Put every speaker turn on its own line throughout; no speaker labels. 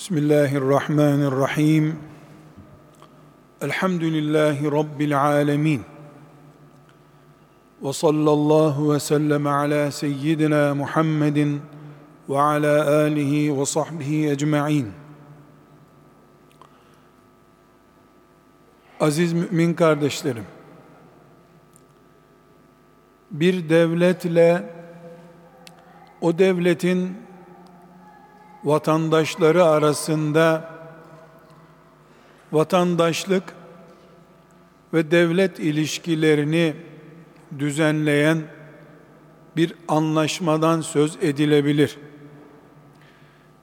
Bismillahirrahmanirrahim. Elhamdülillahi Rabbil alemin. Ve sallallahu ve sellem ala seyyidina Muhammedin ve ala alihi ve sahbihi ecma'in. Aziz mümin kardeşlerim, bir devletle o devletin vatandaşları arasında vatandaşlık ve devlet ilişkilerini düzenleyen bir anlaşmadan söz edilebilir.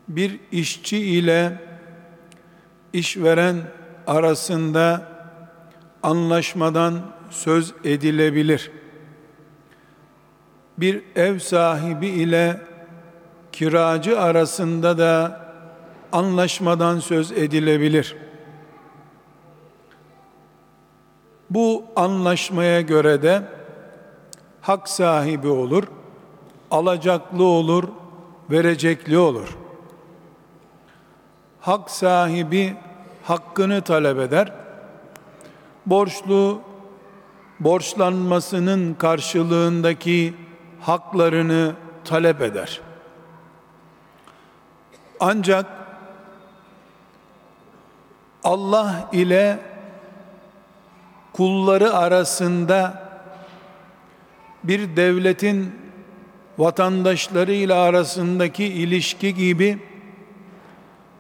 Bir işçi ile işveren arasında anlaşmadan söz edilebilir. Bir ev sahibi ile kiracı arasında da anlaşmadan söz edilebilir. Bu anlaşmaya göre de hak sahibi olur, alacaklı olur, verecekli olur. Hak sahibi hakkını talep eder. Borçlu borçlanmasının karşılığındaki haklarını talep eder. Ancak Allah ile kulları arasında bir devletin vatandaşları ile arasındaki ilişki gibi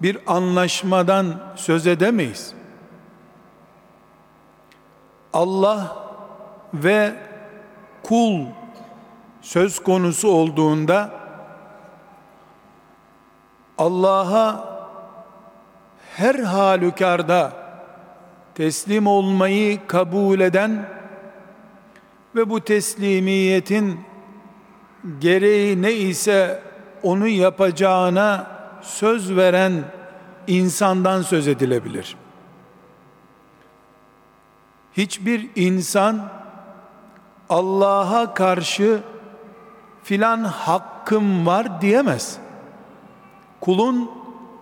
bir anlaşmadan söz edemeyiz. Allah ve kul söz konusu olduğunda Allah'a her halükarda teslim olmayı kabul eden ve bu teslimiyetin gereği ne ise onu yapacağına söz veren insandan söz edilebilir. Hiçbir insan Allah'a karşı filan hakkım var diyemez kulun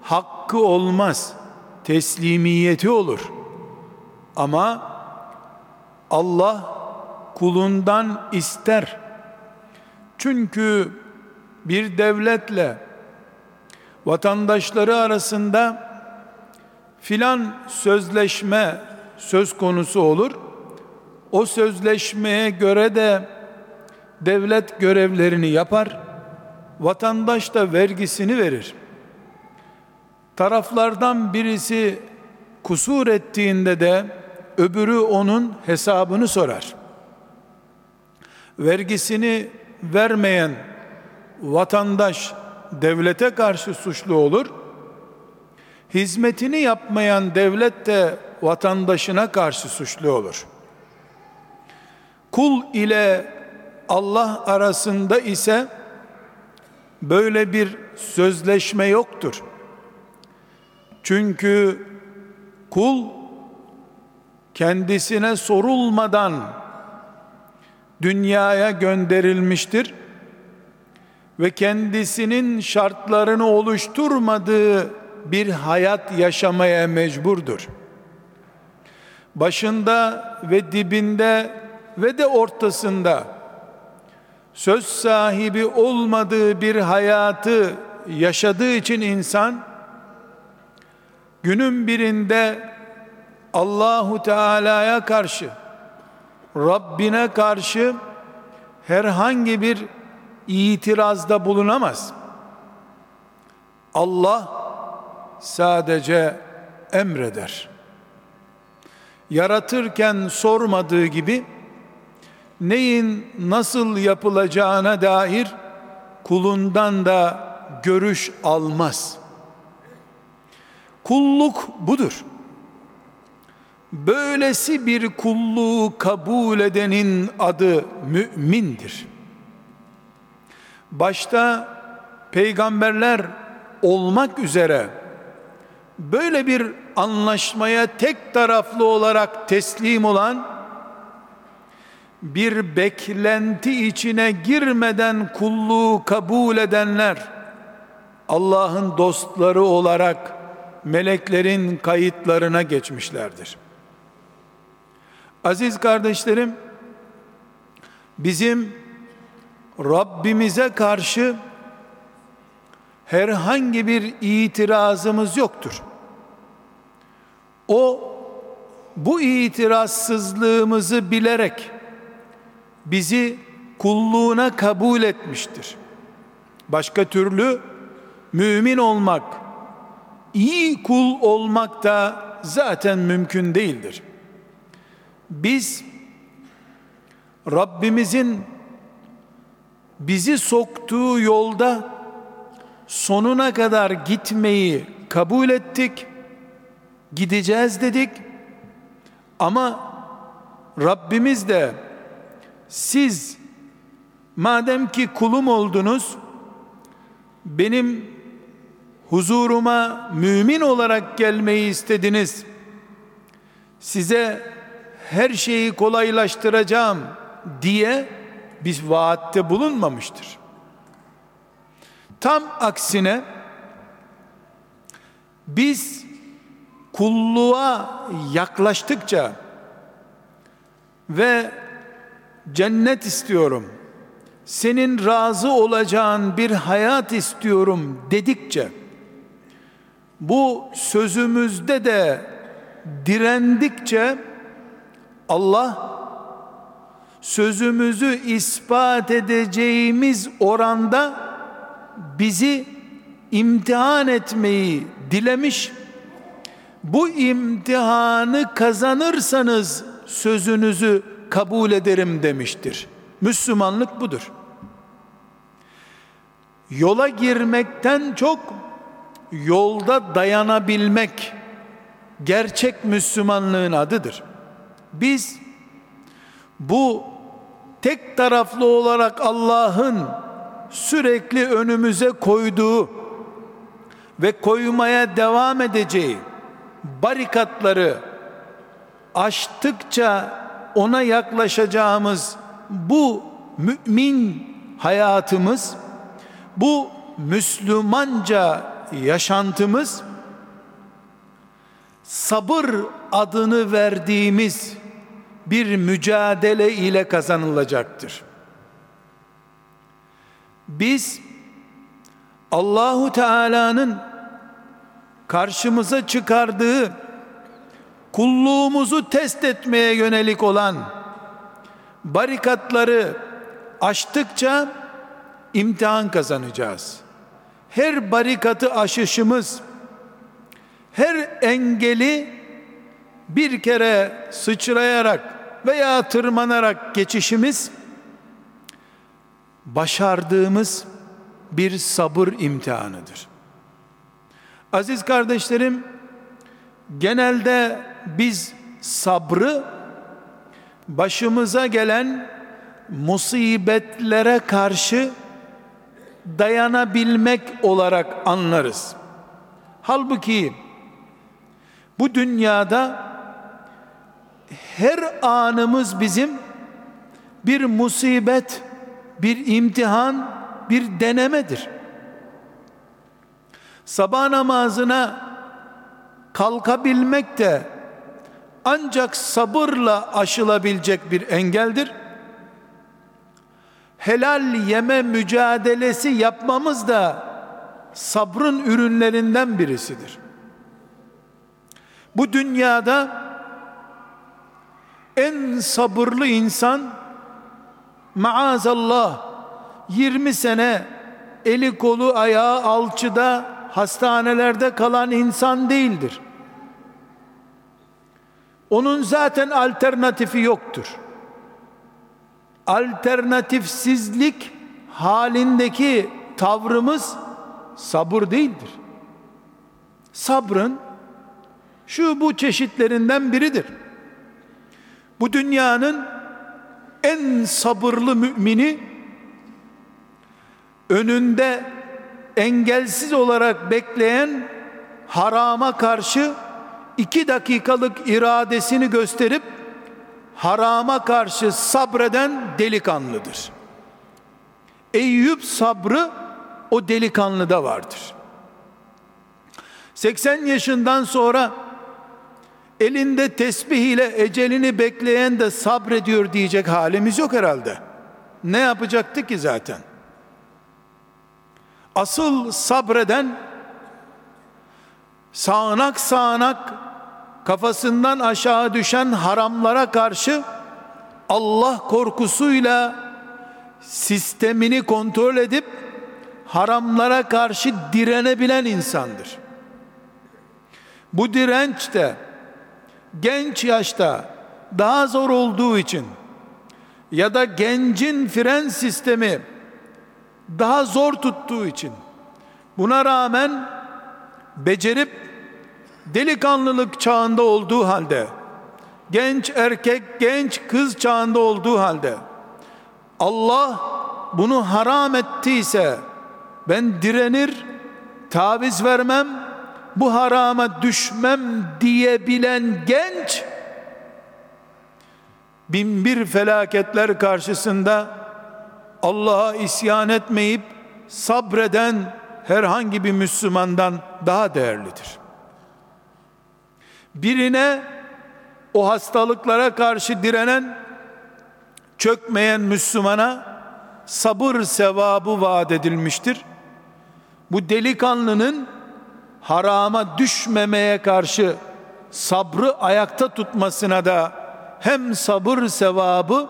hakkı olmaz, teslimiyeti olur. Ama Allah kulundan ister. Çünkü bir devletle vatandaşları arasında filan sözleşme söz konusu olur. O sözleşmeye göre de devlet görevlerini yapar. Vatandaş da vergisini verir taraflardan birisi kusur ettiğinde de öbürü onun hesabını sorar. Vergisini vermeyen vatandaş devlete karşı suçlu olur. Hizmetini yapmayan devlet de vatandaşına karşı suçlu olur. Kul ile Allah arasında ise böyle bir sözleşme yoktur. Çünkü kul kendisine sorulmadan dünyaya gönderilmiştir ve kendisinin şartlarını oluşturmadığı bir hayat yaşamaya mecburdur. Başında ve dibinde ve de ortasında söz sahibi olmadığı bir hayatı yaşadığı için insan günün birinde Allahu Teala'ya karşı Rabbine karşı herhangi bir itirazda bulunamaz. Allah sadece emreder. Yaratırken sormadığı gibi neyin nasıl yapılacağına dair kulundan da görüş almaz.'' Kulluk budur. Böylesi bir kulluğu kabul edenin adı mümindir. Başta peygamberler olmak üzere böyle bir anlaşmaya tek taraflı olarak teslim olan bir beklenti içine girmeden kulluğu kabul edenler Allah'ın dostları olarak meleklerin kayıtlarına geçmişlerdir. Aziz kardeşlerim, bizim Rabbimize karşı herhangi bir itirazımız yoktur. O bu itirazsızlığımızı bilerek bizi kulluğuna kabul etmiştir. Başka türlü mümin olmak, iyi kul olmak da zaten mümkün değildir. Biz Rabbimizin bizi soktuğu yolda sonuna kadar gitmeyi kabul ettik. Gideceğiz dedik. Ama Rabbimiz de siz madem ki kulum oldunuz benim huzuruma mümin olarak gelmeyi istediniz. Size her şeyi kolaylaştıracağım diye biz vaatte bulunmamıştır. Tam aksine biz kulluğa yaklaştıkça ve cennet istiyorum, senin razı olacağın bir hayat istiyorum dedikçe, bu sözümüzde de direndikçe Allah sözümüzü ispat edeceğimiz oranda bizi imtihan etmeyi dilemiş. Bu imtihanı kazanırsanız sözünüzü kabul ederim demiştir. Müslümanlık budur. Yola girmekten çok yolda dayanabilmek gerçek Müslümanlığın adıdır. Biz bu tek taraflı olarak Allah'ın sürekli önümüze koyduğu ve koymaya devam edeceği barikatları aştıkça ona yaklaşacağımız bu mümin hayatımız bu Müslümanca yaşantımız sabır adını verdiğimiz bir mücadele ile kazanılacaktır. Biz Allahu Teala'nın karşımıza çıkardığı kulluğumuzu test etmeye yönelik olan barikatları aştıkça imtihan kazanacağız. Her barikatı aşışımız, her engeli bir kere sıçrayarak veya tırmanarak geçişimiz başardığımız bir sabır imtihanıdır. Aziz kardeşlerim, genelde biz sabrı başımıza gelen musibetlere karşı dayanabilmek olarak anlarız. Halbuki bu dünyada her anımız bizim bir musibet, bir imtihan, bir denemedir. Sabah namazına kalkabilmek de ancak sabırla aşılabilecek bir engeldir. Helal yeme mücadelesi yapmamız da sabrın ürünlerinden birisidir. Bu dünyada en sabırlı insan maazallah 20 sene eli kolu ayağı alçıda hastanelerde kalan insan değildir. Onun zaten alternatifi yoktur. Alternatifsizlik halindeki tavrımız sabır değildir. Sabrın şu bu çeşitlerinden biridir. Bu dünyanın en sabırlı mümini önünde engelsiz olarak bekleyen harama karşı iki dakikalık iradesini gösterip harama karşı sabreden delikanlıdır. Eyüp sabrı o delikanlıda vardır. 80 yaşından sonra elinde tesbih ile ecelini bekleyen de sabrediyor diyecek halimiz yok herhalde. Ne yapacaktı ki zaten? Asıl sabreden sağanak sağanak kafasından aşağı düşen haramlara karşı Allah korkusuyla sistemini kontrol edip haramlara karşı direnebilen insandır. Bu direnç de genç yaşta daha zor olduğu için ya da gencin fren sistemi daha zor tuttuğu için buna rağmen becerip delikanlılık çağında olduğu halde genç erkek genç kız çağında olduğu halde Allah bunu haram ettiyse ben direnir taviz vermem bu harama düşmem diyebilen genç bin bir felaketler karşısında Allah'a isyan etmeyip sabreden herhangi bir Müslümandan daha değerlidir. Birine o hastalıklara karşı direnen çökmeyen Müslümana sabır sevabı vaat edilmiştir. Bu delikanlının harama düşmemeye karşı sabrı ayakta tutmasına da hem sabır sevabı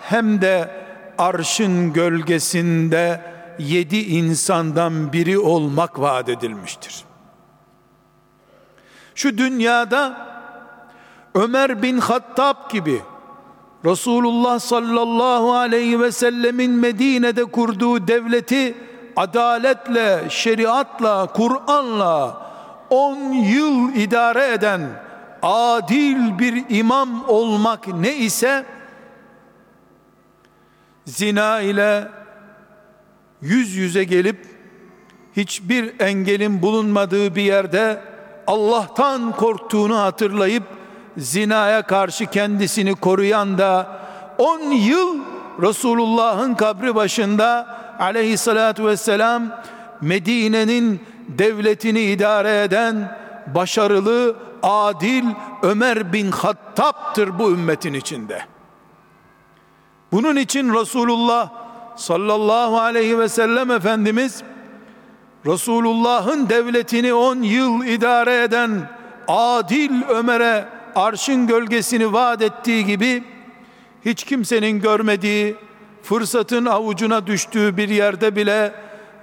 hem de arşın gölgesinde yedi insandan biri olmak vaat edilmiştir. Şu dünyada Ömer bin Hattab gibi Resulullah sallallahu aleyhi ve sellemin Medine'de kurduğu devleti adaletle, şeriatla, Kur'an'la 10 yıl idare eden adil bir imam olmak ne ise zina ile yüz yüze gelip hiçbir engelin bulunmadığı bir yerde Allah'tan korktuğunu hatırlayıp zinaya karşı kendisini koruyan da 10 yıl Resulullah'ın kabri başında aleyhissalatu vesselam Medine'nin devletini idare eden başarılı, adil Ömer bin Hattab'tır bu ümmetin içinde. Bunun için Resulullah sallallahu aleyhi ve sellem Efendimiz Resulullah'ın devletini 10 yıl idare eden adil Ömer'e arşın gölgesini vaat ettiği gibi hiç kimsenin görmediği fırsatın avucuna düştüğü bir yerde bile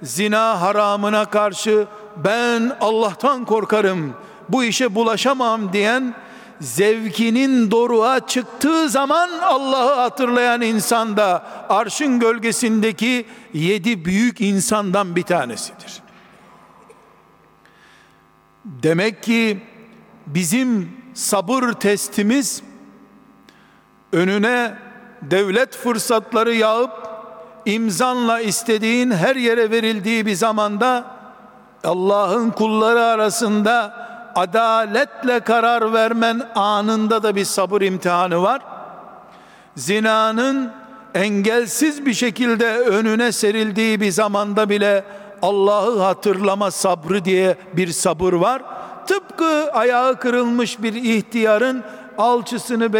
zina haramına karşı ben Allah'tan korkarım bu işe bulaşamam diyen zevkinin doruğa çıktığı zaman Allah'ı hatırlayan insan da arşın gölgesindeki yedi büyük insandan bir tanesidir. Demek ki bizim sabır testimiz önüne devlet fırsatları yağıp imzanla istediğin her yere verildiği bir zamanda Allah'ın kulları arasında adaletle karar vermen anında da bir sabır imtihanı var. Zinanın engelsiz bir şekilde önüne serildiği bir zamanda bile Allah'ı hatırlama sabrı diye bir sabır var. Tıpkı ayağı kırılmış bir ihtiyarın alçısını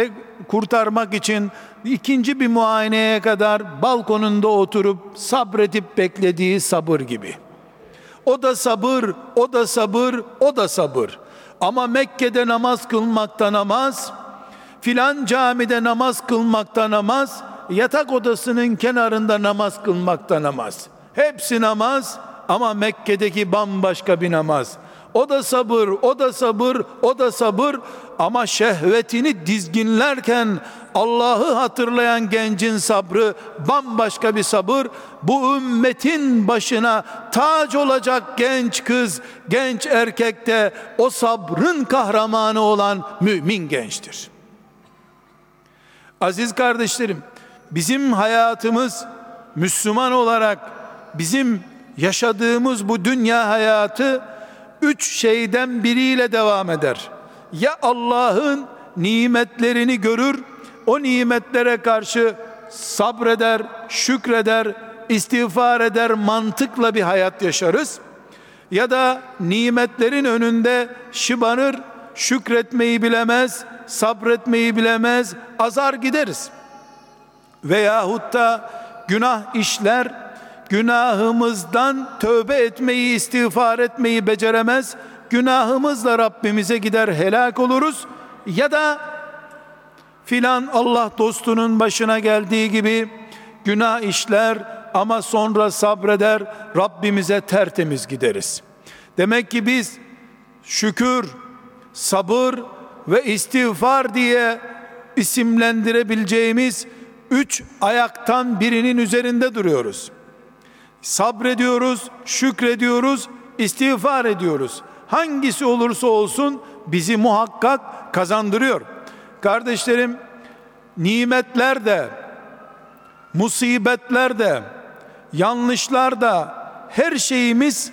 kurtarmak için ikinci bir muayeneye kadar balkonunda oturup sabredip beklediği sabır gibi. O da sabır, o da sabır, o da sabır. Ama Mekke'de namaz kılmakta namaz, filan camide namaz kılmakta namaz, yatak odasının kenarında namaz kılmakta namaz. Hepsi namaz ama Mekke'deki bambaşka bir namaz. O da sabır, o da sabır, o da sabır ama şehvetini dizginlerken Allah'ı hatırlayan gencin sabrı bambaşka bir sabır. Bu ümmetin başına tac olacak genç kız, genç erkek de o sabrın kahramanı olan mümin gençtir. Aziz kardeşlerim, bizim hayatımız Müslüman olarak bizim yaşadığımız bu dünya hayatı üç şeyden biriyle devam eder. Ya Allah'ın nimetlerini görür, o nimetlere karşı sabreder, şükreder, istiğfar eder, mantıkla bir hayat yaşarız. ya da nimetlerin önünde şıbanır, şükretmeyi bilemez, sabretmeyi bilemez, azar gideriz. Veyahut da günah işler, günahımızdan tövbe etmeyi, istiğfar etmeyi beceremez, günahımızla Rabbimize gider helak oluruz ya da filan Allah dostunun başına geldiği gibi günah işler ama sonra sabreder Rabbimize tertemiz gideriz. Demek ki biz şükür, sabır ve istiğfar diye isimlendirebileceğimiz üç ayaktan birinin üzerinde duruyoruz. Sabrediyoruz, şükrediyoruz, istiğfar ediyoruz. Hangisi olursa olsun bizi muhakkak kazandırıyor. Kardeşlerim, nimetler de, musibetler de, yanlışlar da, her şeyimiz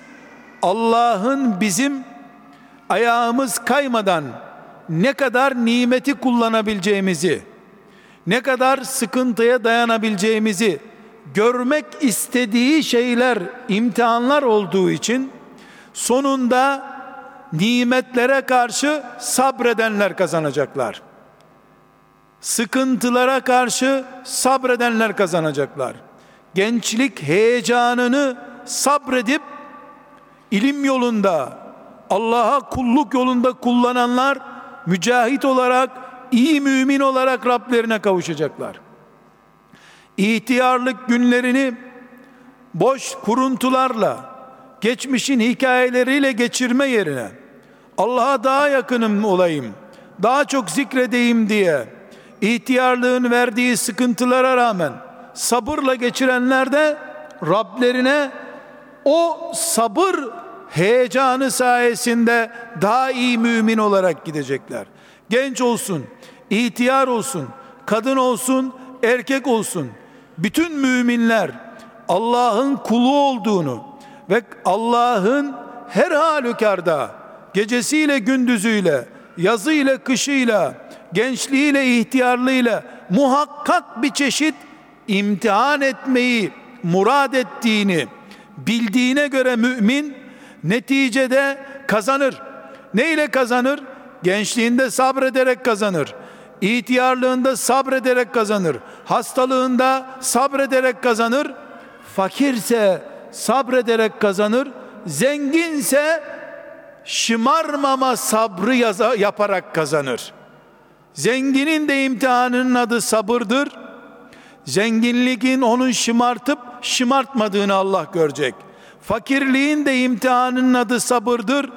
Allah'ın bizim ayağımız kaymadan ne kadar nimeti kullanabileceğimizi, ne kadar sıkıntıya dayanabileceğimizi görmek istediği şeyler, imtihanlar olduğu için sonunda nimetlere karşı sabredenler kazanacaklar. Sıkıntılara karşı sabredenler kazanacaklar. Gençlik heyecanını sabredip ilim yolunda, Allah'a kulluk yolunda kullananlar mücahit olarak, iyi mümin olarak Rablerine kavuşacaklar. İhtiyarlık günlerini boş kuruntularla, geçmişin hikayeleriyle geçirme yerine Allah'a daha yakınım olayım, daha çok zikredeyim diye ihtiyarlığın verdiği sıkıntılara rağmen sabırla geçirenler de Rablerine o sabır heyecanı sayesinde daha iyi mümin olarak gidecekler. Genç olsun, ihtiyar olsun, kadın olsun, erkek olsun. Bütün müminler Allah'ın kulu olduğunu ve Allah'ın her halükarda gecesiyle gündüzüyle, yazıyla kışıyla, gençliğiyle ihtiyarlığıyla muhakkak bir çeşit imtihan etmeyi murad ettiğini bildiğine göre mümin neticede kazanır. Ne ile kazanır? Gençliğinde sabrederek kazanır. İhtiyarlığında sabrederek kazanır. Hastalığında sabrederek kazanır. Fakirse sabrederek kazanır. Zenginse şımarmama sabrı yaza, yaparak kazanır. Zenginin de imtihanının adı sabırdır. Zenginliğin onun şımartıp şımartmadığını Allah görecek. Fakirliğin de imtihanının adı sabırdır.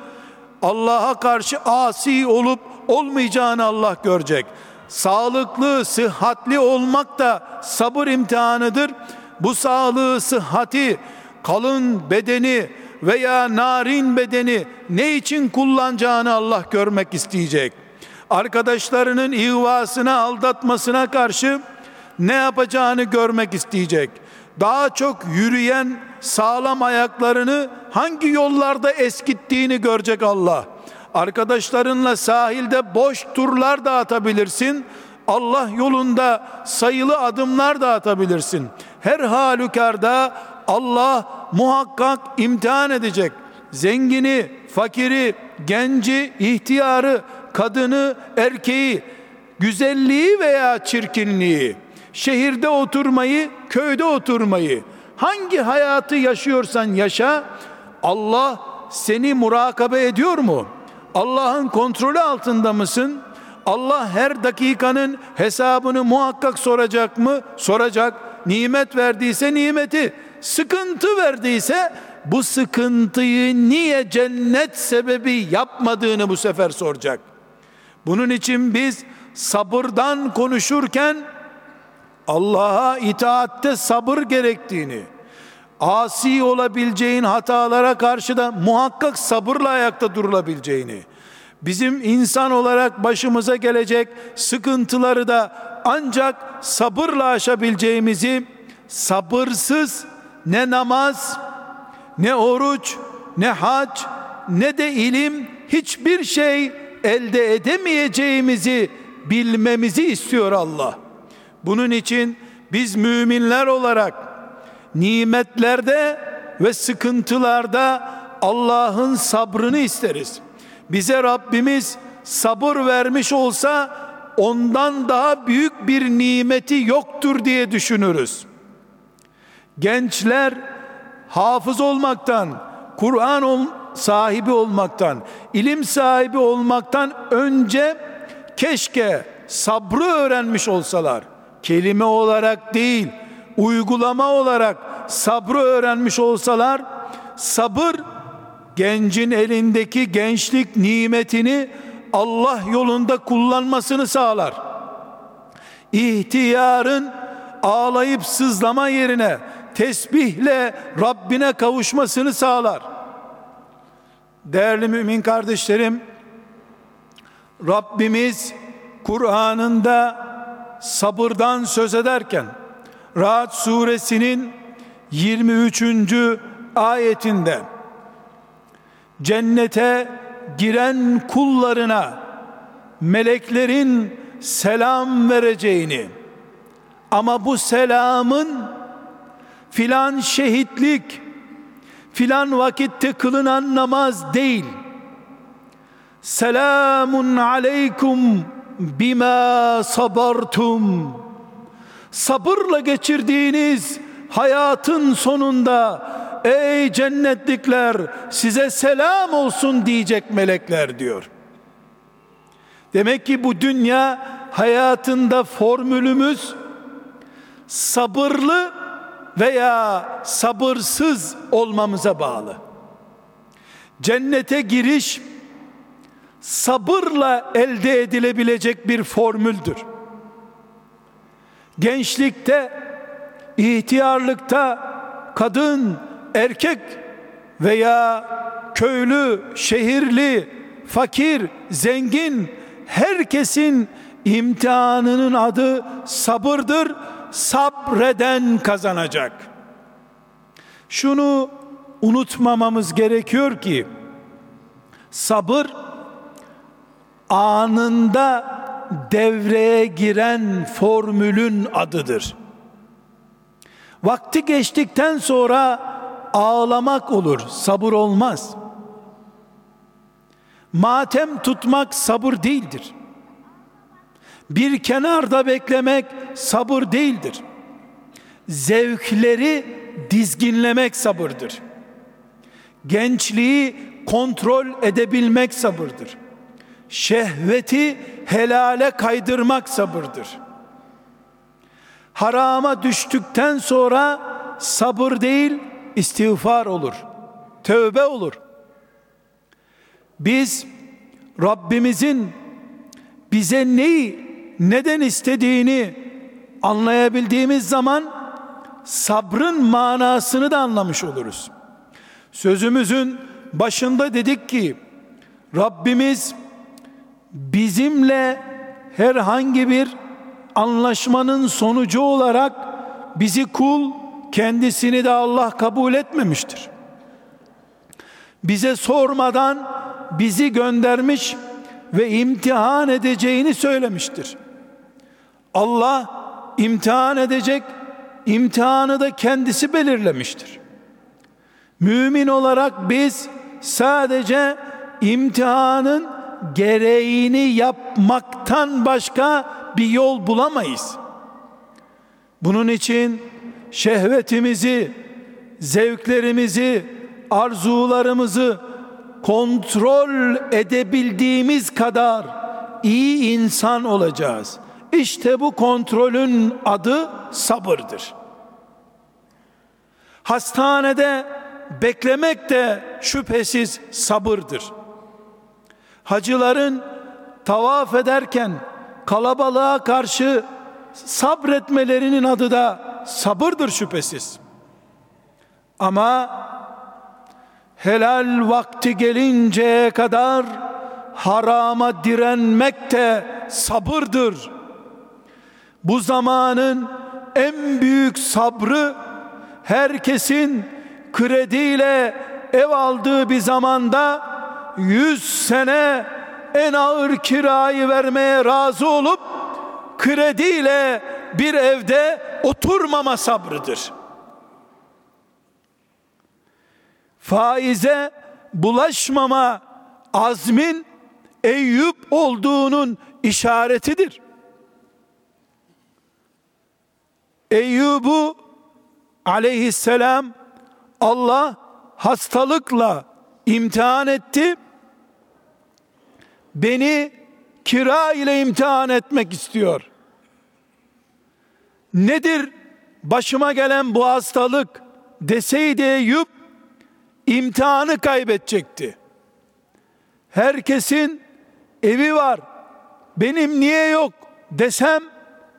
Allah'a karşı asi olup olmayacağını Allah görecek. Sağlıklı, sıhhatli olmak da sabır imtihanıdır. Bu sağlığı, sıhhati, kalın bedeni veya narin bedeni ne için kullanacağını Allah görmek isteyecek. Arkadaşlarının ihvasına, aldatmasına karşı ne yapacağını görmek isteyecek. Daha çok yürüyen sağlam ayaklarını hangi yollarda eskittiğini görecek Allah. Arkadaşlarınla sahilde boş turlar da atabilirsin. Allah yolunda sayılı adımlar da atabilirsin. Her halükarda Allah muhakkak imtihan edecek. Zengini, fakiri, genci, ihtiyarı, kadını, erkeği, güzelliği veya çirkinliği, şehirde oturmayı, köyde oturmayı, hangi hayatı yaşıyorsan yaşa, Allah seni murakabe ediyor mu? Allah'ın kontrolü altında mısın? Allah her dakikanın hesabını muhakkak soracak mı? Soracak. Nimet verdiyse nimeti, sıkıntı verdiyse bu sıkıntıyı niye cennet sebebi yapmadığını bu sefer soracak. Bunun için biz sabırdan konuşurken Allah'a itaatte sabır gerektiğini, asi olabileceğin hatalara karşı da muhakkak sabırla ayakta durulabileceğini, bizim insan olarak başımıza gelecek sıkıntıları da ancak sabırla aşabileceğimizi sabırsız ne namaz, ne oruç, ne hac, ne de ilim hiçbir şey elde edemeyeceğimizi bilmemizi istiyor Allah. Bunun için biz müminler olarak nimetlerde ve sıkıntılarda Allah'ın sabrını isteriz. Bize Rabbimiz sabır vermiş olsa ondan daha büyük bir nimeti yoktur diye düşünürüz. Gençler hafız olmaktan, Kur'an sahibi olmaktan, ilim sahibi olmaktan önce keşke sabrı öğrenmiş olsalar. Kelime olarak değil, uygulama olarak sabrı öğrenmiş olsalar, sabır gencin elindeki gençlik nimetini Allah yolunda kullanmasını sağlar. İhtiyarın ağlayıp sızlama yerine tesbihle Rabbine kavuşmasını sağlar. Değerli mümin kardeşlerim, Rabbimiz Kur'an'ında sabırdan söz ederken Ra'd suresinin 23. ayetinde cennete giren kullarına meleklerin selam vereceğini ama bu selamın filan şehitlik filan vakitte kılınan namaz değil selamun aleykum bima sabartum sabırla geçirdiğiniz hayatın sonunda ey cennetlikler size selam olsun diyecek melekler diyor. Demek ki bu dünya hayatında formülümüz sabırlı veya sabırsız olmamıza bağlı. Cennete giriş sabırla elde edilebilecek bir formüldür. Gençlikte, ihtiyarlıkta kadın, erkek veya köylü, şehirli, fakir, zengin herkesin imtihanının adı sabırdır. Sabreden kazanacak. Şunu unutmamamız gerekiyor ki sabır anında devreye giren formülün adıdır. Vakti geçtikten sonra ağlamak olur, sabır olmaz. Matem tutmak sabır değildir. Bir kenarda beklemek sabır değildir. Zevkleri dizginlemek sabırdır. Gençliği kontrol edebilmek sabırdır. Şehveti helale kaydırmak sabırdır. Harama düştükten sonra sabır değil istiğfar olur. Tövbe olur. Biz Rabbimizin bize neyi neden istediğini anlayabildiğimiz zaman sabrın manasını da anlamış oluruz. Sözümüzün başında dedik ki Rabbimiz bizimle herhangi bir anlaşmanın sonucu olarak bizi kul, kendisini de Allah kabul etmemiştir. Bize sormadan bizi göndermiş ve imtihan edeceğini söylemiştir. Allah imtihan edecek, imtihanı da kendisi belirlemiştir. Mümin olarak biz sadece imtihanın gereğini yapmaktan başka bir yol bulamayız. Bunun için şehvetimizi, zevklerimizi, arzularımızı kontrol edebildiğimiz kadar iyi insan olacağız. İşte bu kontrolün adı sabırdır. Hastanede beklemek de şüphesiz sabırdır. Hacıların tavaf ederken kalabalığa karşı sabretmelerinin adı da sabırdır şüphesiz. Ama helal vakti gelinceye kadar harama direnmek de sabırdır. Bu zamanın en büyük sabrı herkesin krediyle ev aldığı bir zamanda yüz sene en ağır kirayı vermeye razı olup krediyle bir evde oturmama sabrıdır. Faize bulaşmama azmin Eyüp olduğunun işaretidir. Eyyub'u aleyhisselam Allah hastalıkla imtihan etti. Beni kira ile imtihan etmek istiyor. Nedir başıma gelen bu hastalık deseydi Eyüp imtihanı kaybedecekti. Herkesin evi var. Benim niye yok desem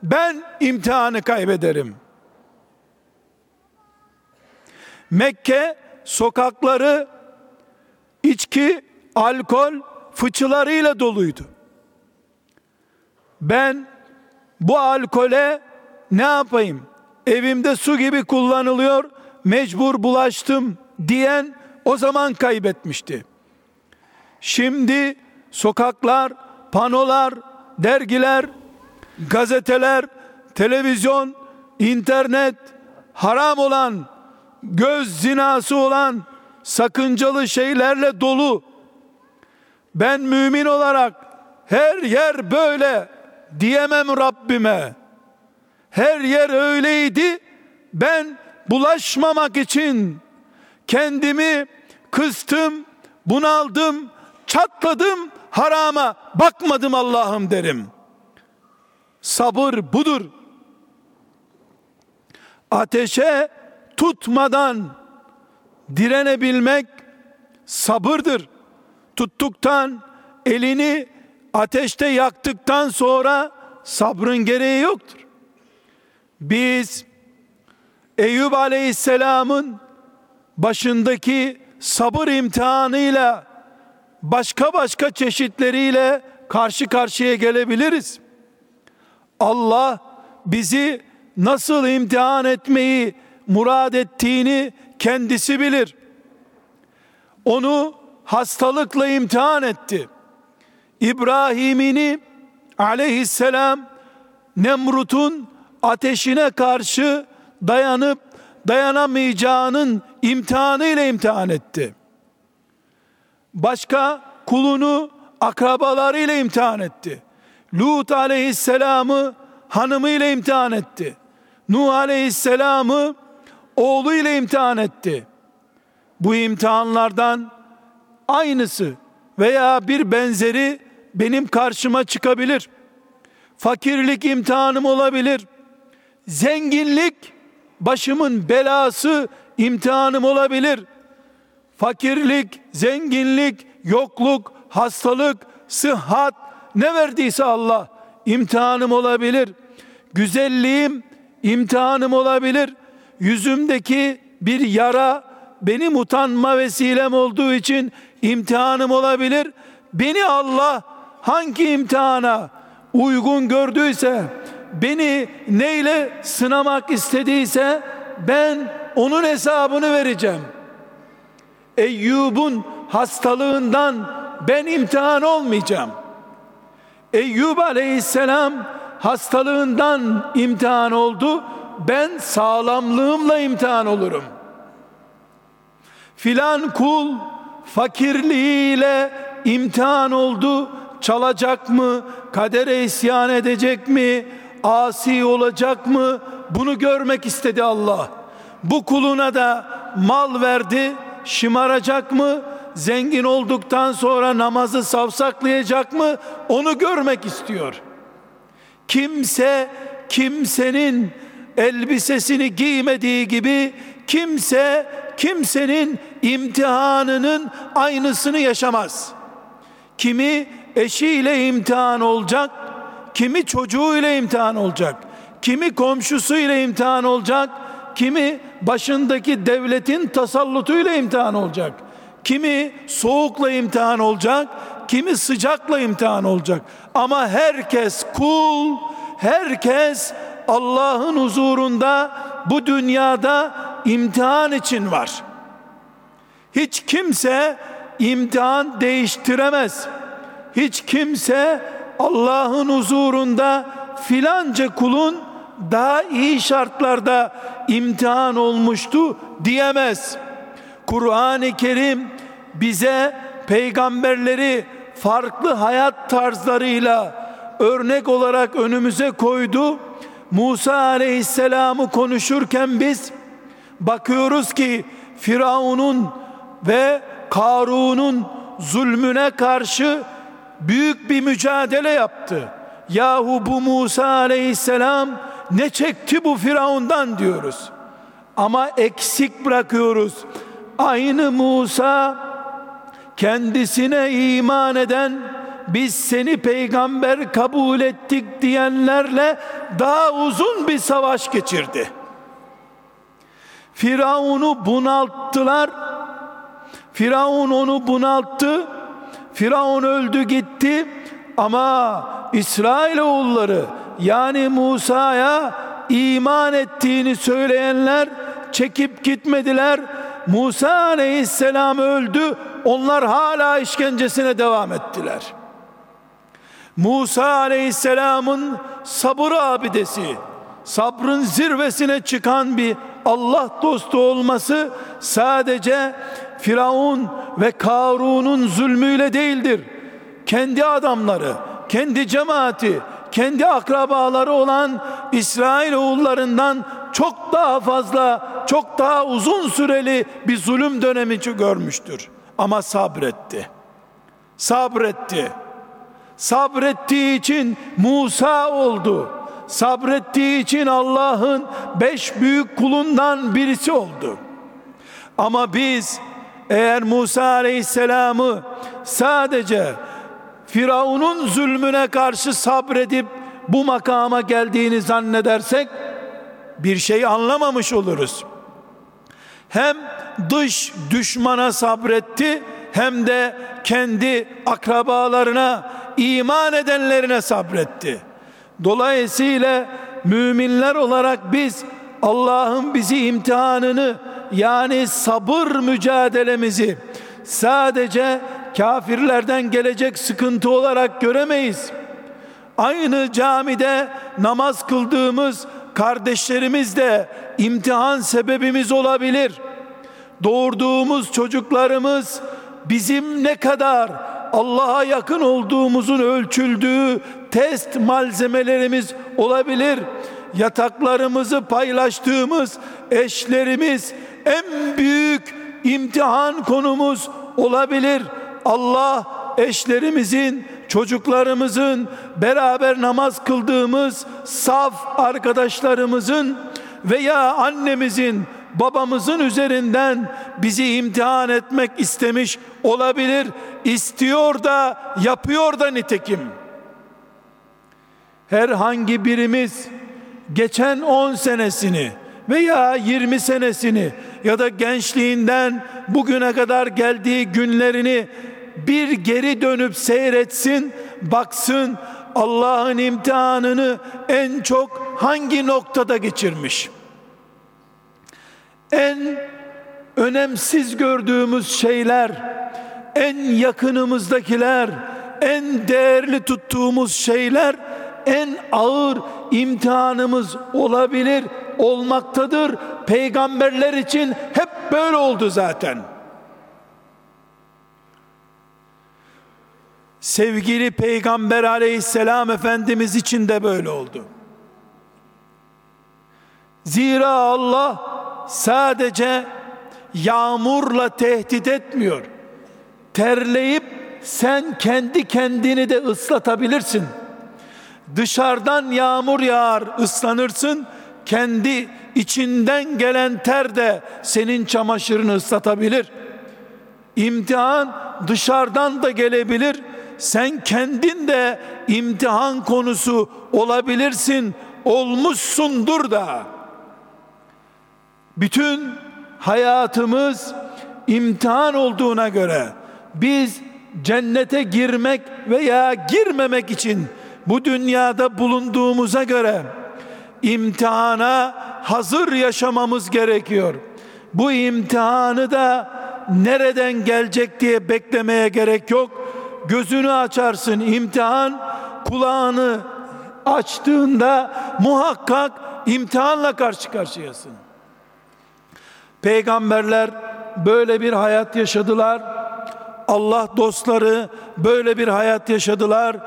ben imtihanı kaybederim. Mekke sokakları içki, alkol fıçılarıyla doluydu. Ben bu alkole ne yapayım? Evimde su gibi kullanılıyor, mecbur bulaştım diyen o zaman kaybetmişti. Şimdi sokaklar, panolar, dergiler, gazeteler, televizyon, internet, haram olan, göz zinası olan sakıncalı şeylerle dolu. Ben mümin olarak her yer böyle diyemem Rabbime. Her yer öyleydi. Ben bulaşmamak için kendimi kıstım, bunaldım, çatladım, harama bakmadım Allah'ım derim. Sabır budur. Ateşe tutmadan direnebilmek sabırdır. Tuttuktan elini ateşte yaktıktan sonra sabrın gereği yoktur. Biz Eyüp Aleyhisselam'ın başındaki sabır imtihanıyla başka başka çeşitleriyle karşı karşıya gelebiliriz. Allah bizi nasıl imtihan etmeyi murad ettiğini kendisi bilir. Onu hastalıkla imtihan etti. İbrahim'ini aleyhisselam Nemrut'un ateşine karşı dayanıp dayanamayacağının imtihanı ile imtihan etti. Başka kulunu akrabalarıyla imtihan etti. Lut aleyhisselamı hanımıyla imtihan etti. Nuh aleyhisselamı oğluyla imtihan etti. Bu imtihanlardan aynısı veya bir benzeri benim karşıma çıkabilir. Fakirlik imtihanım olabilir. Zenginlik başımın belası imtihanım olabilir. Fakirlik, zenginlik, yokluk, hastalık, sıhhat ne verdiyse Allah imtihanım olabilir. Güzelliğim imtihanım olabilir. Yüzümdeki bir yara benim utanma vesilem olduğu için imtihanım olabilir. Beni Allah hangi imtihana uygun gördüyse, beni neyle sınamak istediyse ben onun hesabını vereceğim. Eyyub'un hastalığından ben imtihan olmayacağım. Eyyub aleyhisselam hastalığından imtihan oldu. Ben sağlamlığımla imtihan olurum. Filan kul fakirliğiyle imtihan oldu. Çalacak mı? Kadere isyan edecek mi? Asi olacak mı? Bunu görmek istedi Allah. Bu kuluna da mal verdi. Şımaracak mı? Zengin olduktan sonra namazı savsaklayacak mı? Onu görmek istiyor. Kimse kimsenin elbisesini giymediği gibi kimse kimsenin imtihanının aynısını yaşamaz. Kimi eşiyle imtihan olacak, kimi çocuğuyla imtihan olacak, kimi komşusuyla imtihan olacak, kimi başındaki devletin tasallutuyla imtihan olacak. Kimi soğukla imtihan olacak, kimi sıcakla imtihan olacak. Ama herkes kul, herkes Allah'ın huzurunda bu dünyada imtihan için var. Hiç kimse imtihan değiştiremez. Hiç kimse Allah'ın huzurunda filanca kulun daha iyi şartlarda imtihan olmuştu diyemez. Kur'an-ı Kerim bize peygamberleri farklı hayat tarzlarıyla örnek olarak önümüze koydu. Musa aleyhisselamı konuşurken biz bakıyoruz ki Firavun'un ve Karun'un zulmüne karşı büyük bir mücadele yaptı. Yahu bu Musa aleyhisselam ne çekti bu Firavundan diyoruz. Ama eksik bırakıyoruz. Aynı Musa kendisine iman eden biz seni peygamber kabul ettik diyenlerle daha uzun bir savaş geçirdi. Firavun'u bunalttılar. Firavun onu bunalttı. Firavun öldü gitti. Ama İsrail oğulları yani Musa'ya iman ettiğini söyleyenler çekip gitmediler. Musa aleyhisselam öldü. Onlar hala işkencesine devam ettiler. Musa aleyhisselamın sabır abidesi, sabrın zirvesine çıkan bir Allah dostu olması sadece Firavun ve Karun'un zulmüyle değildir. Kendi adamları, kendi cemaati, kendi akrabaları olan İsrail oğullarından çok daha fazla, çok daha uzun süreli bir zulüm dönemi görmüştür. Ama sabretti. Sabretti. Sabrettiği için Musa oldu. Sabrettiği için Allah'ın beş büyük kulundan birisi oldu. Ama biz eğer Musa Aleyhisselam'ı sadece Firavun'un zulmüne karşı sabredip bu makama geldiğini zannedersek bir şey anlamamış oluruz. Hem dış düşmana sabretti hem de kendi akrabalarına iman edenlerine sabretti. Dolayısıyla müminler olarak biz Allah'ın bizi imtihanını yani sabır mücadelemizi sadece kafirlerden gelecek sıkıntı olarak göremeyiz. Aynı camide namaz kıldığımız kardeşlerimiz de imtihan sebebimiz olabilir. Doğurduğumuz çocuklarımız bizim ne kadar Allah'a yakın olduğumuzun ölçüldüğü test malzemelerimiz olabilir. Yataklarımızı paylaştığımız eşlerimiz en büyük imtihan konumuz olabilir. Allah eşlerimizin, çocuklarımızın, beraber namaz kıldığımız saf arkadaşlarımızın veya annemizin, babamızın üzerinden bizi imtihan etmek istemiş olabilir. İstiyor da yapıyor da nitekim. Herhangi birimiz geçen 10 senesini veya 20 senesini ya da gençliğinden bugüne kadar geldiği günlerini bir geri dönüp seyretsin, baksın Allah'ın imtihanını en çok hangi noktada geçirmiş? En önemsiz gördüğümüz şeyler, en yakınımızdakiler, en değerli tuttuğumuz şeyler en ağır imtihanımız olabilir, olmaktadır. Peygamberler için hep böyle oldu zaten. Sevgili Peygamber aleyhisselam Efendimiz için de böyle oldu. Zira Allah sadece yağmurla tehdit etmiyor. Terleyip sen kendi kendini de ıslatabilirsin. Dışarıdan yağmur yağar, ıslanırsın. Kendi içinden gelen ter de senin çamaşırını ıslatabilir. İmtihan dışarıdan da gelebilir. Sen kendin de imtihan konusu olabilirsin, olmuşsundur da. Bütün hayatımız imtihan olduğuna göre biz cennete girmek veya girmemek için bu dünyada bulunduğumuza göre imtihana hazır yaşamamız gerekiyor. Bu imtihanı da nereden gelecek diye beklemeye gerek yok. Gözünü açarsın imtihan kulağını açtığında muhakkak imtihanla karşı karşıyasın. Peygamberler böyle bir hayat yaşadılar. Allah dostları böyle bir hayat yaşadılar.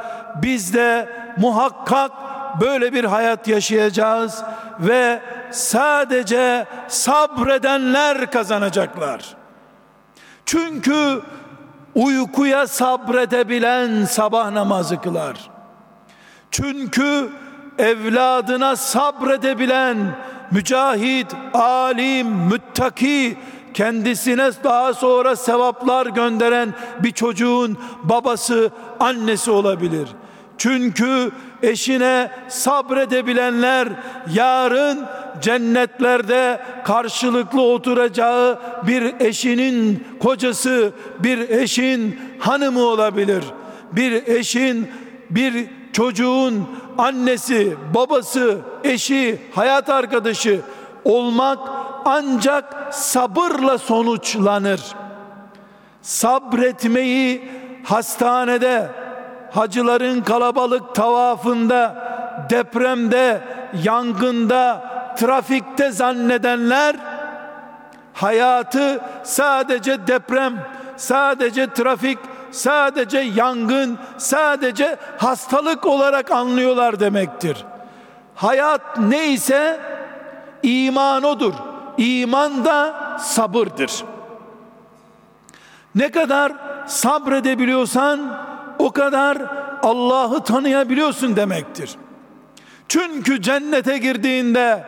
Biz de muhakkak böyle bir hayat yaşayacağız ve sadece sabredenler kazanacaklar. Çünkü uykuya sabredebilen sabah namazı kılar. Çünkü evladına sabredebilen mücahit, alim, müttaki, kendisine daha sonra sevaplar gönderen bir çocuğun babası, annesi olabilir. Çünkü eşine sabredebilenler yarın cennetlerde karşılıklı oturacağı bir eşinin kocası, bir eşin hanımı olabilir. Bir eşin, bir çocuğun annesi, babası, eşi, hayat arkadaşı olmak ancak sabırla sonuçlanır. Sabretmeyi hastanede, hacıların kalabalık tavafında, depremde, yangında, trafikte zannedenler hayatı sadece deprem, sadece trafik, sadece yangın, sadece hastalık olarak anlıyorlar demektir. Hayat neyse iman odur. İman da sabırdır. Ne kadar sabredebiliyorsan o kadar Allah'ı tanıyabiliyorsun demektir. Çünkü cennete girdiğinde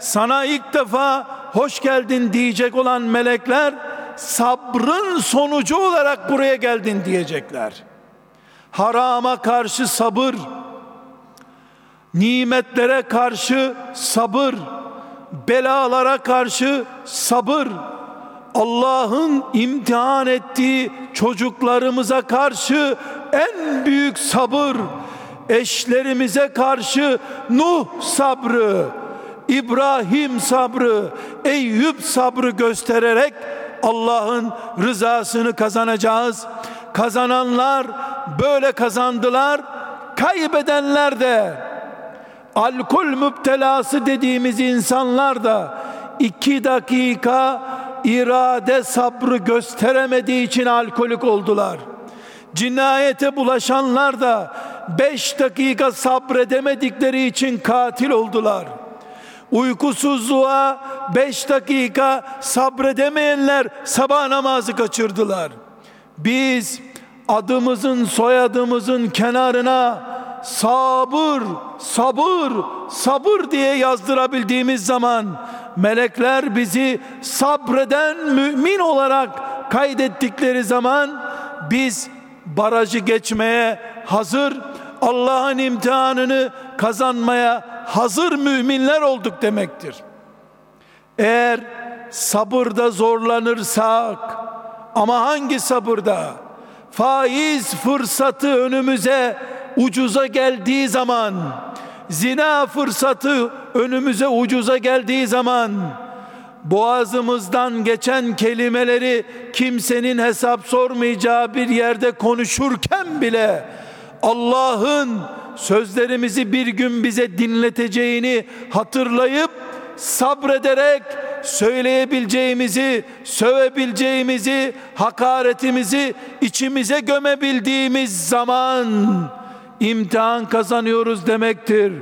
sana ilk defa hoş geldin diyecek olan melekler sabrın sonucu olarak buraya geldin diyecekler. Harama karşı sabır, nimetlere karşı sabır, belalara karşı sabır, Allah'ın imtihan ettiği çocuklarımıza karşı en büyük sabır, eşlerimize karşı Nuh sabrı, İbrahim sabrı, Eyüp sabrı göstererek Allah'ın rızasını kazanacağız. Kazananlar böyle kazandılar. Kaybedenler de alkol müptelası dediğimiz insanlar da iki dakika irade sabrı gösteremediği için alkolik oldular. Cinayete bulaşanlar da beş dakika sabredemedikleri için katil oldular. Uykusuzluğa beş dakika sabredemeyenler sabah namazı kaçırdılar. Biz adımızın soyadımızın kenarına sabır, sabır, sabır diye yazdırabildiğimiz zaman melekler bizi sabreden mümin olarak kaydettikleri zaman biz barajı geçmeye hazır, Allah'ın imtihanını kazanmaya hazır müminler olduk demektir. Eğer sabırda zorlanırsak ama hangi sabırda? Faiz fırsatı önümüze ucuza geldiği zaman, zina fırsatı önümüze ucuza geldiği zaman, boğazımızdan geçen kelimeleri kimsenin hesap sormayacağı bir yerde konuşurken bile Allah'ın sözlerimizi bir gün bize dinleteceğini hatırlayıp sabrederek söyleyebileceğimizi, sövebileceğimizi, hakaretimizi içimize gömebildiğimiz zaman imtihan kazanıyoruz demektir.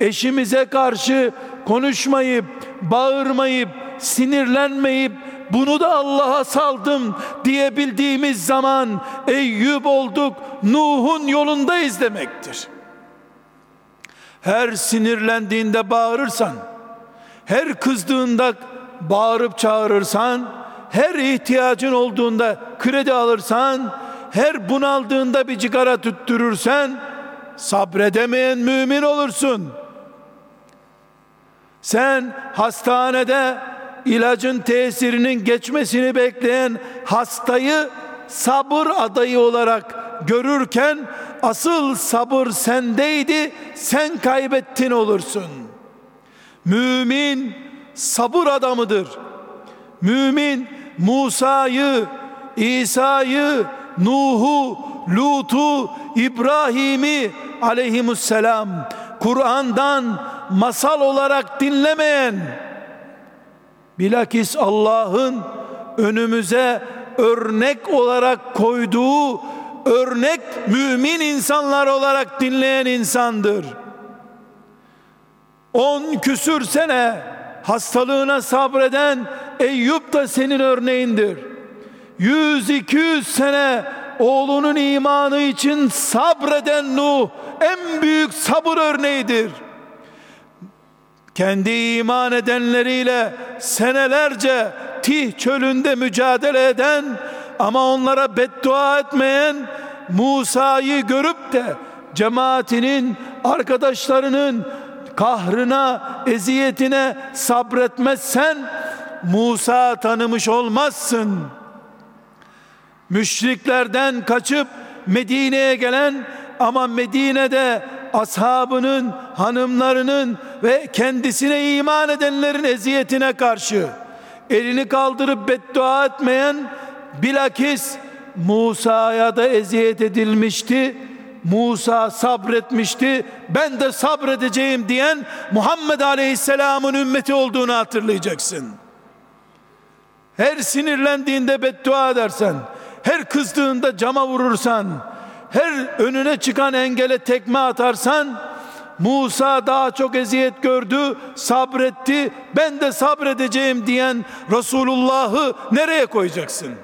Eşimize karşı konuşmayıp, bağırmayıp, sinirlenmeyip bunu da Allah'a saldım diyebildiğimiz zaman Eyüp olduk, Nuh'un yolundayız demektir. Her sinirlendiğinde bağırırsan, her kızdığında bağırıp çağırırsan, her ihtiyacın olduğunda kredi alırsan, her bunaldığında bir cigara tüttürürsen, sabredemeyen mümin olursun. Sen hastanede ilacın tesirinin geçmesini bekleyen hastayı sabır adayı olarak görürken asıl sabır sendeydi sen kaybettin olursun. Mümin sabır adamıdır. Mümin Musa'yı, İsa'yı, Nuh'u, Lut'u, İbrahim'i aleyhimusselam Kur'an'dan masal olarak dinlemeyen bilakis Allah'ın önümüze örnek olarak koyduğu örnek mümin insanlar olarak dinleyen insandır. On küsür sene hastalığına sabreden Eyüp da senin örneğindir. Yüz iki yüz sene oğlunun imanı için sabreden Nuh en büyük sabır örneğidir. Kendi iman edenleriyle senelerce Tih çölünde mücadele eden ama onlara beddua etmeyen Musa'yı görüp de cemaatinin arkadaşlarının kahrına, eziyetine sabretmezsen Musa tanımış olmazsın. Müşriklerden kaçıp Medine'ye gelen ama Medine'de ashabının, hanımlarının ve kendisine iman edenlerin eziyetine karşı elini kaldırıp beddua etmeyen bilakis Musa'ya da eziyet edilmişti. Musa sabretmişti. Ben de sabredeceğim diyen Muhammed Aleyhisselam'ın ümmeti olduğunu hatırlayacaksın. Her sinirlendiğinde beddua edersen, her kızdığında cama vurursan, her önüne çıkan engele tekme atarsan, Musa daha çok eziyet gördü, sabretti, ben de sabredeceğim diyen Resulullah'ı nereye koyacaksın?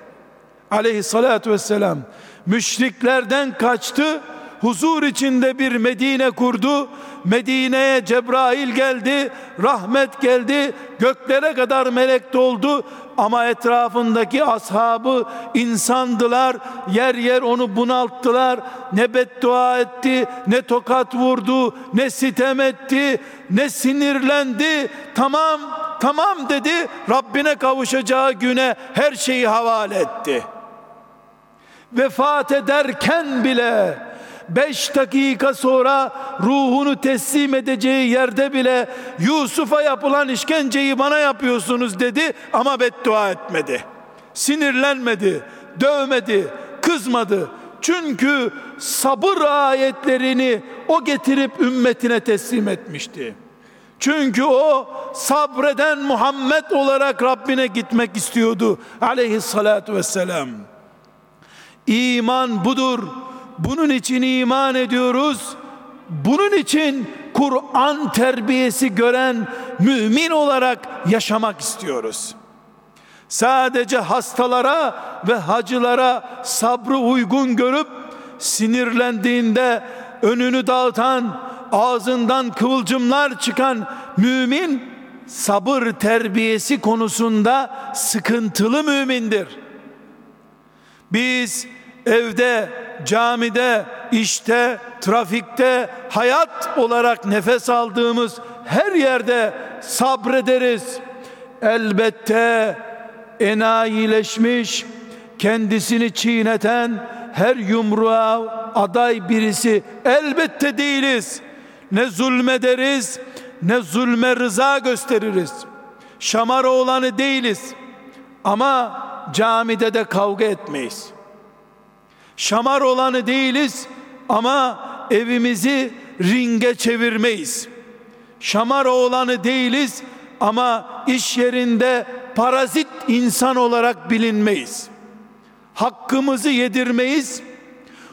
Aleyhissalatü vesselam müşriklerden kaçtı, huzur içinde bir Medine kurdu. Medine'ye Cebrail geldi, rahmet geldi, göklere kadar melek doldu ama etrafındaki ashabı insandılar. Yer yer onu bunalttılar. Ne beddua etti, ne tokat vurdu, ne sitem etti, ne sinirlendi. Tamam, tamam dedi. Rabbine kavuşacağı güne her şeyi havale etti. Vefat ederken bile beş dakika sonra ruhunu teslim edeceği yerde bile Yusuf'a yapılan işkenceyi bana yapıyorsunuz dedi ama beddua etmedi. Sinirlenmedi, dövmedi, kızmadı. Çünkü sabır ayetlerini o getirip ümmetine teslim etmişti. Çünkü o sabreden Muhammed olarak Rabbine gitmek istiyordu aleyhissalatu vesselam. İman budur. Bunun için iman ediyoruz. Bunun için Kur'an terbiyesi gören mümin olarak yaşamak istiyoruz. Sadece hastalara ve hacılara sabrı uygun görüp sinirlendiğinde önünü dağıtan, ağzından kıvılcımlar çıkan mümin sabır terbiyesi konusunda sıkıntılı mümindir. Biz evde, camide, işte, trafikte, hayat olarak nefes aldığımız her yerde sabrederiz. Elbette enayileşmiş, kendisini çiğneten her yumruğa aday birisi elbette değiliz. Ne zulmederiz, ne zulme rıza gösteririz. Şamar olanı değiliz. Ama camide de kavga etmeyiz. Şamar olanı değiliz ama evimizi ringe çevirmeyiz. Şamar olanı değiliz ama iş yerinde parazit insan olarak bilinmeyiz. Hakkımızı yedirmeyiz.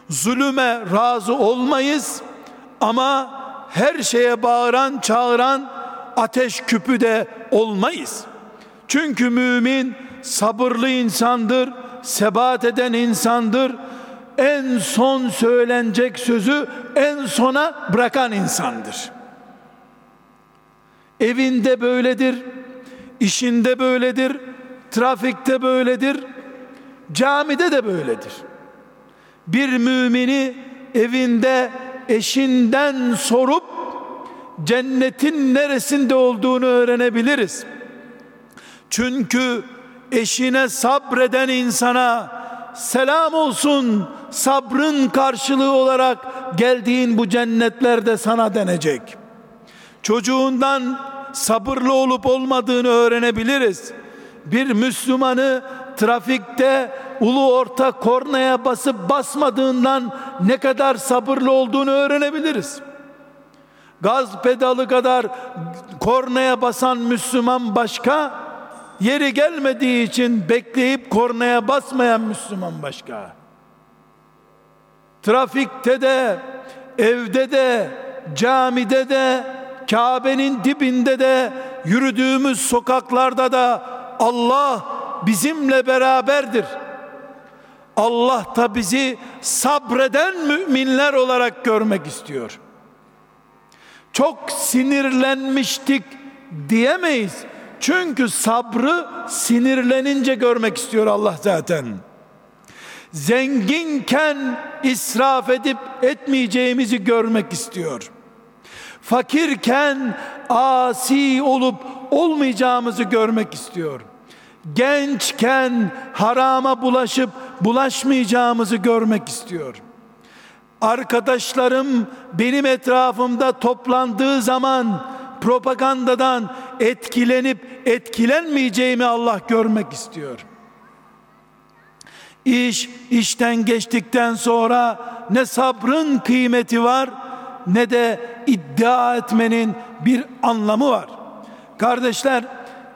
Zulüme razı olmayız ama her şeye bağıran, çağıran ateş küpü de olmayız. Çünkü mümin sabırlı insandır, sebat eden insandır. En son söylenecek sözü en sona bırakan insandır. Evinde böyledir, işinde böyledir, trafikte böyledir, camide de böyledir. Bir mümini evinde eşinden sorup cennetin neresinde olduğunu öğrenebiliriz. Çünkü eşine sabreden insana selam olsun sabrın karşılığı olarak geldiğin bu cennetlerde sana denecek. Çocuğundan sabırlı olup olmadığını öğrenebiliriz. Bir Müslümanı trafikte ulu orta kornaya basıp basmadığından ne kadar sabırlı olduğunu öğrenebiliriz. Gaz pedalı kadar kornaya basan Müslüman başka, yeri gelmediği için bekleyip kornaya basmayan Müslüman başka. Trafikte de, evde de, camide de, Kabe'nin dibinde de, yürüdüğümüz sokaklarda da Allah bizimle beraberdir. Allah da bizi sabreden müminler olarak görmek istiyor. Çok sinirlenmiştik diyemeyiz. Çünkü sabrı sinirlenince görmek istiyor Allah zaten. Zenginken israf edip etmeyeceğimizi görmek istiyor. Fakirken asi olup olmayacağımızı görmek istiyor. Gençken harama bulaşıp bulaşmayacağımızı görmek istiyor. Arkadaşlarım benim etrafımda toplandığı zaman propagandadan etkilenip etkilenmeyeceğimi Allah görmek istiyor. İş işten geçtikten sonra ne sabrın kıymeti var ne de iddia etmenin bir anlamı var. Kardeşler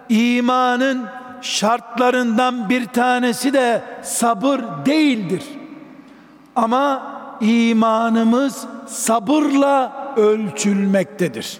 imanın şartlarından bir tanesi de sabır değildir. Ama imanımız sabırla ölçülmektedir.